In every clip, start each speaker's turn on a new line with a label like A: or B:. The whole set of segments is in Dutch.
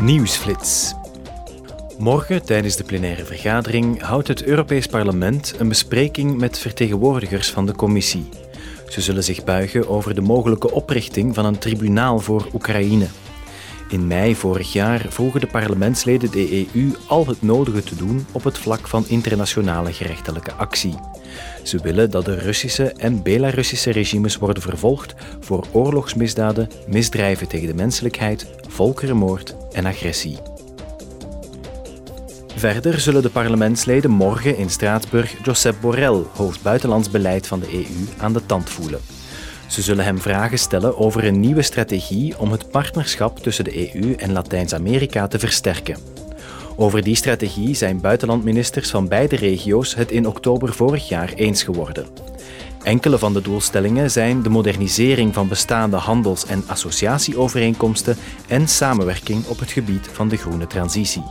A: Nieuwsflits. Morgen tijdens de plenaire vergadering houdt het Europees Parlement een bespreking met vertegenwoordigers van de Commissie. Ze zullen zich buigen over de mogelijke oprichting van een tribunaal voor Oekraïne. In mei vorig jaar vroegen de parlementsleden de EU al het nodige te doen op het vlak van internationale gerechtelijke actie. Ze willen dat de Russische en Belarussische regimes worden vervolgd voor oorlogsmisdaden, misdrijven tegen de menselijkheid, volkerenmoord en agressie. Verder zullen de parlementsleden morgen in Straatsburg Josep Borrell, hoofd buitenlands beleid van de EU, aan de tand voelen. Ze zullen hem vragen stellen over een nieuwe strategie om het partnerschap tussen de EU en Latijns-Amerika te versterken. Over die strategie zijn buitenlandministers van beide regio's het in oktober vorig jaar eens geworden. Enkele van de doelstellingen zijn de modernisering van bestaande handels- en associatieovereenkomsten en samenwerking op het gebied van de groene transitie.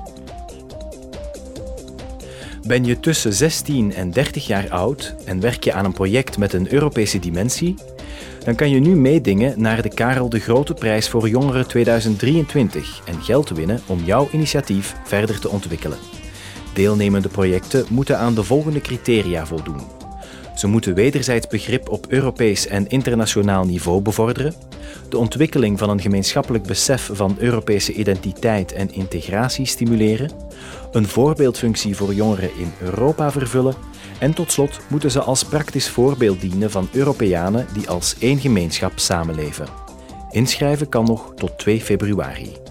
A: Ben je tussen 16 en 30 jaar oud en werk je aan een project met een Europese dimensie? Dan kan je nu meedingen naar de Karel de Grote Prijs voor Jongeren 2023 en geld winnen om jouw initiatief verder te ontwikkelen. Deelnemende projecten moeten aan de volgende criteria voldoen. Ze moeten wederzijds begrip op Europees en internationaal niveau bevorderen, de ontwikkeling van een gemeenschappelijk besef van Europese identiteit en integratie stimuleren, een voorbeeldfunctie voor jongeren in Europa vervullen en tot slot moeten ze als praktisch voorbeeld dienen van Europeanen die als één gemeenschap samenleven. Inschrijven kan nog tot 2 februari.